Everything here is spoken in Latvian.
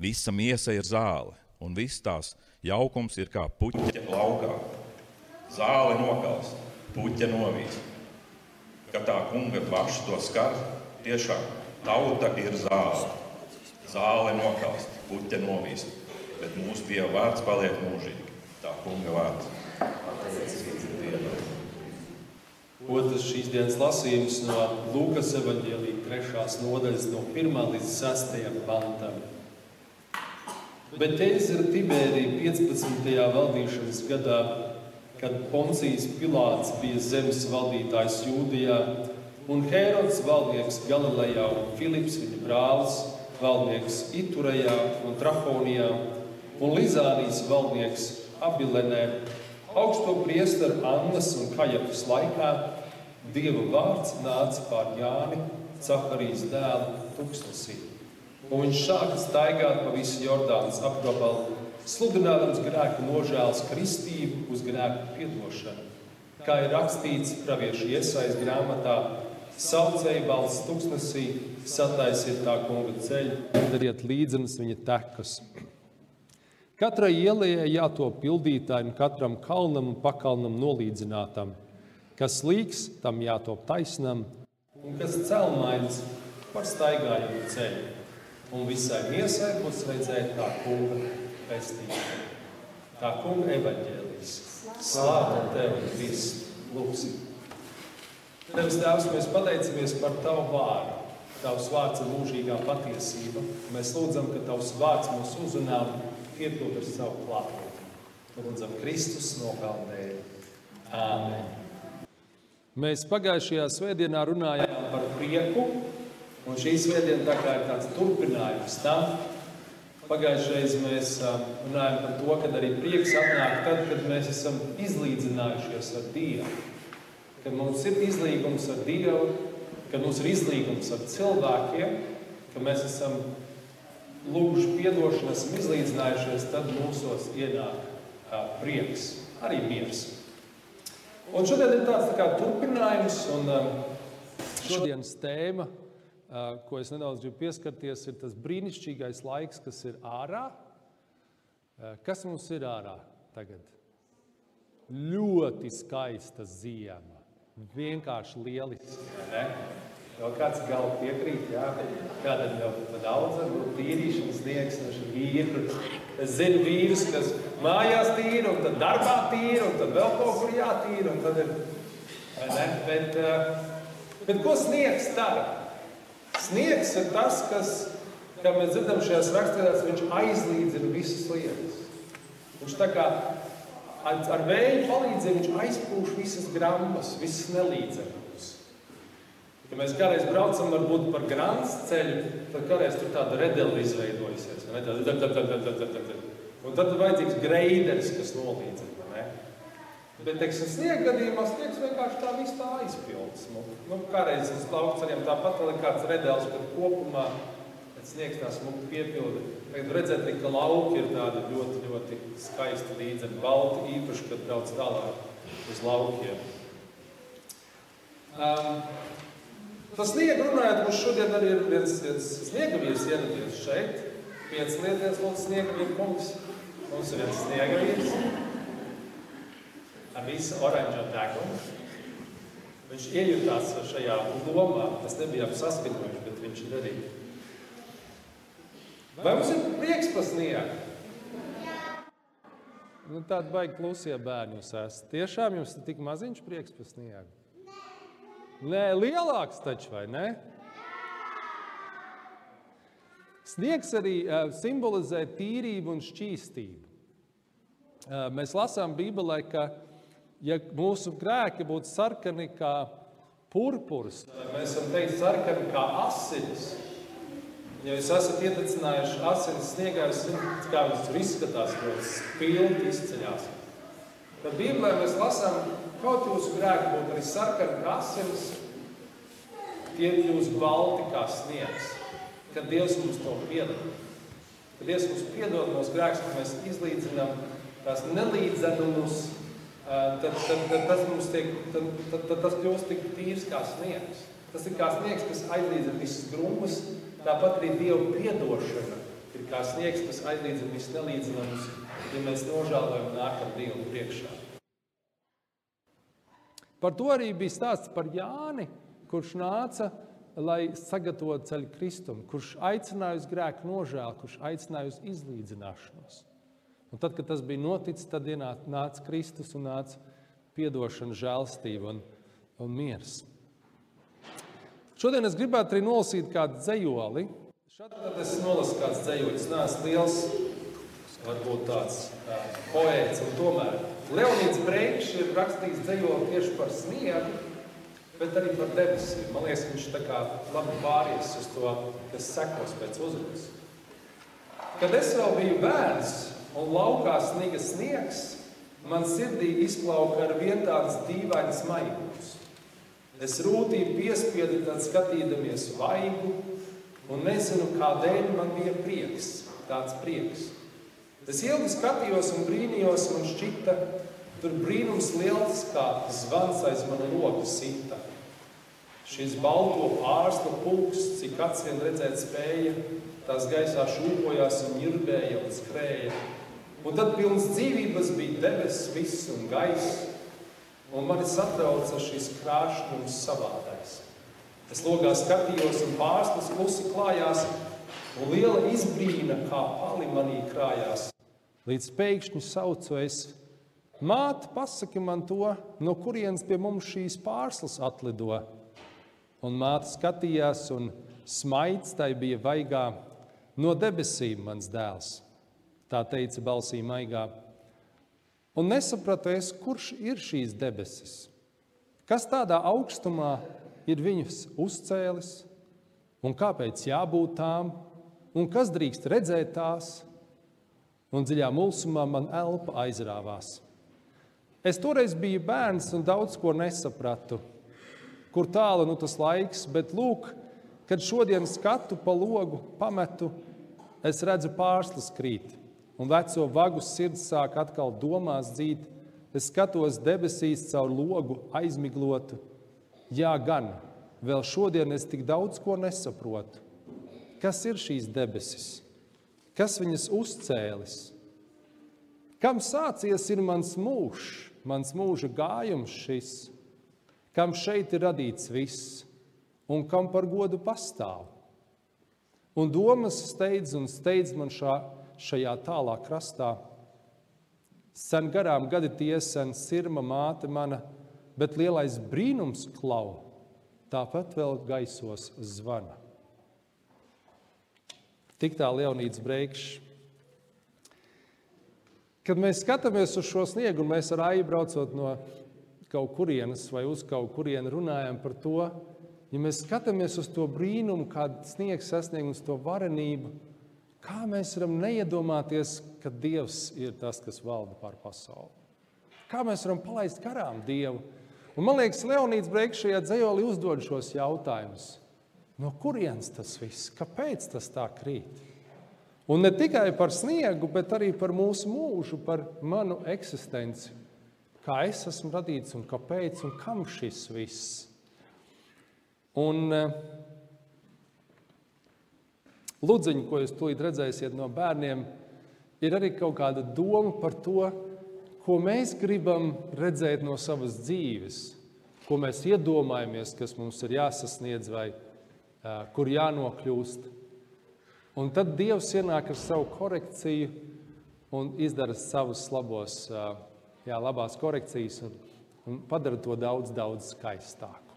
Visa miesa ir zāle, un viss tās jaukums ir kā puķa laukā. Zāle nokalst, puķa novīst. Kad tā kunga plašs to skar, tiešām tauta ir zāle. Zāle nokalst, puķa novīst, bet mūsu Dieva vārds paliek mūžīgi. Tā kunga vārds. Otrs šīs dienas lasījums no Lūkas evanģēlīja trešās nodaļas no 1 līdz 6 pantam. Bet Tēzera Tibērija 15. valdīšanas gadā, kad Poncijas Pilārs bija zemes valdītājs Jūdijā, un Hērods valdnieks Galilejā un Filips viņa brālis, valdnieks Iturejā un Trafonijā, un Lizānijas valdnieks Abilenē, augsto priesteru Annas un Kajafas laikā, Dieva vārds nāca pār Jāni, Cakarijas dēlu, tūkstnesī. Un viņš sāka staigāt pa visu Jordānas apgabalu, sludinādams grēku nožēlas kristību uz grēku piedošanu. Kā ir rakstīts praviešu iesaist grāmatā, saucēja balss tūkstnesī, sataisiet tā kunga ceļu, dariet līdzenas viņa tekas. Katrai ielai jātop pildītājam, katram kalnam un pakalnam nolīdzinātam. Kas līks, tam jātop taisnam, un kas celmains par staigājumu ceļu. Un visai miesai būs redzēt tā kunga pestīšana, tā kunga evaņģēlijas. Slāva tev, Kristus, lūgsim! Tevis Tēvs, mēs pateicamies par Tavu vārdu. Tavs vārds ir mūžīgā patiesība. Mēs lūdzam, ka Tavs vārds mūs uzrunā un piepilda ar savu klātbūtni. Lūdzam, Kristus nopelnēja. Āmen! Mēs pagājušajā svētdienā runājām par prieku, un šī svētdiena tā kā ir tāds turpinājums tam. Pagājušajā mēs runājām par to, ka arī prieks atnāk tad, kad mēs esam izlīdzinājušies ar Dievu. Kad mums ir izlīgums ar Dievu, kad mums ir izlīgums ar cilvēkiem, ka mēs esam lūguši piedošanu, esam izlīdzinājušies, tad mūsos ienāk prieks, arī miers. Un šodien ir tāds tā kā turpinājums, un šodienas tēma, ko es nedaudz gribu pieskarties, ir tas brīnišķīgais laiks, kas ir ārā. Kas mums ir ārā tagad? Ļoti skaista ziema. Vienkārši lieliski. Vēl kāds galva piekrīt, jā, kādam jau daudz, varbūt tīrīšanas sniegs, vīri. Es zinu vīrus, kas mājās tīra, un tad darbā tīra, un tad vēl kaut kur jātīra, un tad ir, ne? Bet, bet ko sniegs dara? Sniegs ir tas, kas, kā mēs dzirdam šajās rakstvietās, viņš aizlīdzina visas lietas. Viņš tā kā ar vēju palīdzību viņš aizpūš visas grambas, visas nelīdzenas. Ja mēs kādreiz braucam varbūt par grāmatas ceļu, tad kādreiz tur tāda redela izveidojusies. Un tad ir vajadzīgs greideris, kas nolīdzina. Bet, teiksim, sniega gadījumā sniegs vienkārši tā viss tā aizpildas. Nu, nu, kādreiz uz laukceļiem tāpat vēl ir kāds redels, bet kopumā sniegs tā smuki piepilda. Tagad redzēt, ka lauki ir tādi ļoti, ļoti skaisti līdzeni, balti, īpaši, kad brauc tālāk uz laukiem. Um, Tas sniega runājot, mums šodien arī ir viens, viens sniega vīrs ieradies šeit. Piec lieties, lūdzu, sniega vīru kungs. Mums ir viens sniega vīrs. Ar visu oranžo degumu. Viņš iejutās šajā lomā. Mēs nebijām saskaņojuši, bet viņš ir arī. Vai mums ir prieks par sniegu? Nu, tāda baigi klusie bērni jūs esat. Tiešām jums ir tik maziņš prieks par sniegu? Nē, lielāks taču, vai ne? Sniegs arī simbolizē tīrību un šķīstību. Mēs lasām Bībelē, ka ja mūsu grēki būtu sarkani kā purpurs, mēs varam teikt, sarkani kā asinis. Ja jūs esat iededzinājuši asinis sniegā, jūs zināt, kā viņš tur izskatās, ļoti spilgti izceļās. Tad Bībelē mēs lasām, Kaut jūsu grēki būtu arī sarkani kā asins, tie kļūst balti kā sniegs. Kad Dievs mums to piedod, kad Dievs mums piedod mūsu grēkus, mēs izlīdzinām tās nelīdzenumus, tad, tad, tad, tas mums tiek, tad, tad, tad tas kļūst tik tīrs kā sniegs. Tas ir kā sniegs, kas aizlīdzina visas grumbas, tāpat arī Dieva piedošana ir kā sniegs, tas aizlīdzina viss nelīdzināms, ja mēs nožēlojam nākam Dievu priekšā. Par to arī bija stāsts par Jāni, kurš nāca, lai sagatavotu ceļu Kristum, kurš aicināja uz grēku nožēlu, kurš aicināja uz izlīdzināšanos. Un tad, kad tas bija noticis, tad nāca Kristus un nāca atdošana, žēlstība un, un miers. Šodien es gribētu arī nolasīt kādu dzējoli. Šādi, kad es nolasu kādu dzējoli, es neesmu liels, varbūt tāds tā, poēts, un tomēr Leonīds Breikšs ir rakstījis dzējoli tieši par sniegu, bet arī par debesīm. Man liekas, viņš tā kā labi pāries uz to, kas sekos pēc uzrunas. Kad es vēl biju bērns, un laukā sniga sniegs, man sirdī izplauka ar vien tāds dīvains maigums. Es rūtīgi piespiedu, tad skatīdamies vaigu, un nezinu, kādēļ man bija prieks, tāds prieks. Es ilgi skatījos un brīnījos, man šķita, tur brīnums liels, kā zvans aiz mana loga sita. Šis balto ārsta pulks, cik vien redzēt spēja, tās gaisā šūpojās un ņirbēja un skrēja. Un tad pilns dzīvības bija debesis, viss un gaiss, un mani satrauca šis krāšņums savādais. Es logā skatījos, un pārslas klusi klājās, un liela izbrīna kā pali manī krājās. Līdz pēkšņi saucu es, māte, pasaki man to, no kurienes pie mums šīs pārslas atlido. Un māte skatījās, un smaids tai bija vaigā no debesīm mans dēls tā teica balsī maigā. Un nesapratu es, kurš ir šīs debesis, kas tādā augstumā ir viņus uzcēlis, un kāpēc jābūt tām, un kas drīkst redzēt tās, un dziļā mulsumā man elpa aizrāvās. Es toreiz biju bērns un daudz ko nesapratu, kur tālu nu tas laiks, bet lūk, kad šodien skatu pa logu, pametu, es redzu pārslas krīt un veco vagu sirds sāk atkal domās dzīt. Es skatos debesīs caur logu aizmiglotu. Jā, gan, vēl šodien es tik daudz ko nesaprotu. Kas ir šīs debesis? Kas viņas uzcēlis? Kam sācies ir mans mūžs, mans mūža gājums šis? Kam šeit ir radīts viss un kam par godu pastāv? Un domas steidz un steidz man šā šajā tālā krastā. Sen garām gadi tie sen sirma māte mana, bet lielais brīnums klau, tāpat vēl gaisos zvana. Tik tā Leonīds Breikšs. Kad mēs skatāmies uz šo sniegu, un mēs ar Aiju braucot no kaut kurienes vai uz kaut kurieni runājam par to, ja mēs skatāmies uz to brīnumu, kāda sniegs sasniegt uz to varenību, Kā mēs varam neiedomāties, ka Dievs ir tas, kas valda pār pasauli? Kā mēs varam palaist garām Dievu? Un man liekas, Leonīds Breiks šajā dzējolī uzdod šos jautājumus. No kurienes tas viss? Kāpēc tas tā krīt? Un ne tikai par sniegu, bet arī par mūsu mūžu, par manu eksistenci. Kā es esmu radīts un kāpēc un kam šis viss? Un, uh, Lūdziņi, ko jūs tūlīt redzēsiet no bērniem, ir arī kaut kāda doma par to, ko mēs gribam redzēt no savas dzīves, ko mēs iedomājamies, kas mums ir jāsasniedz vai kur jānokļūst. Un tad Dievs ienāk ar savu korekciju un izdara savus labos, jā, labās korekcijas un, un padara to daudz, daudz skaistāku.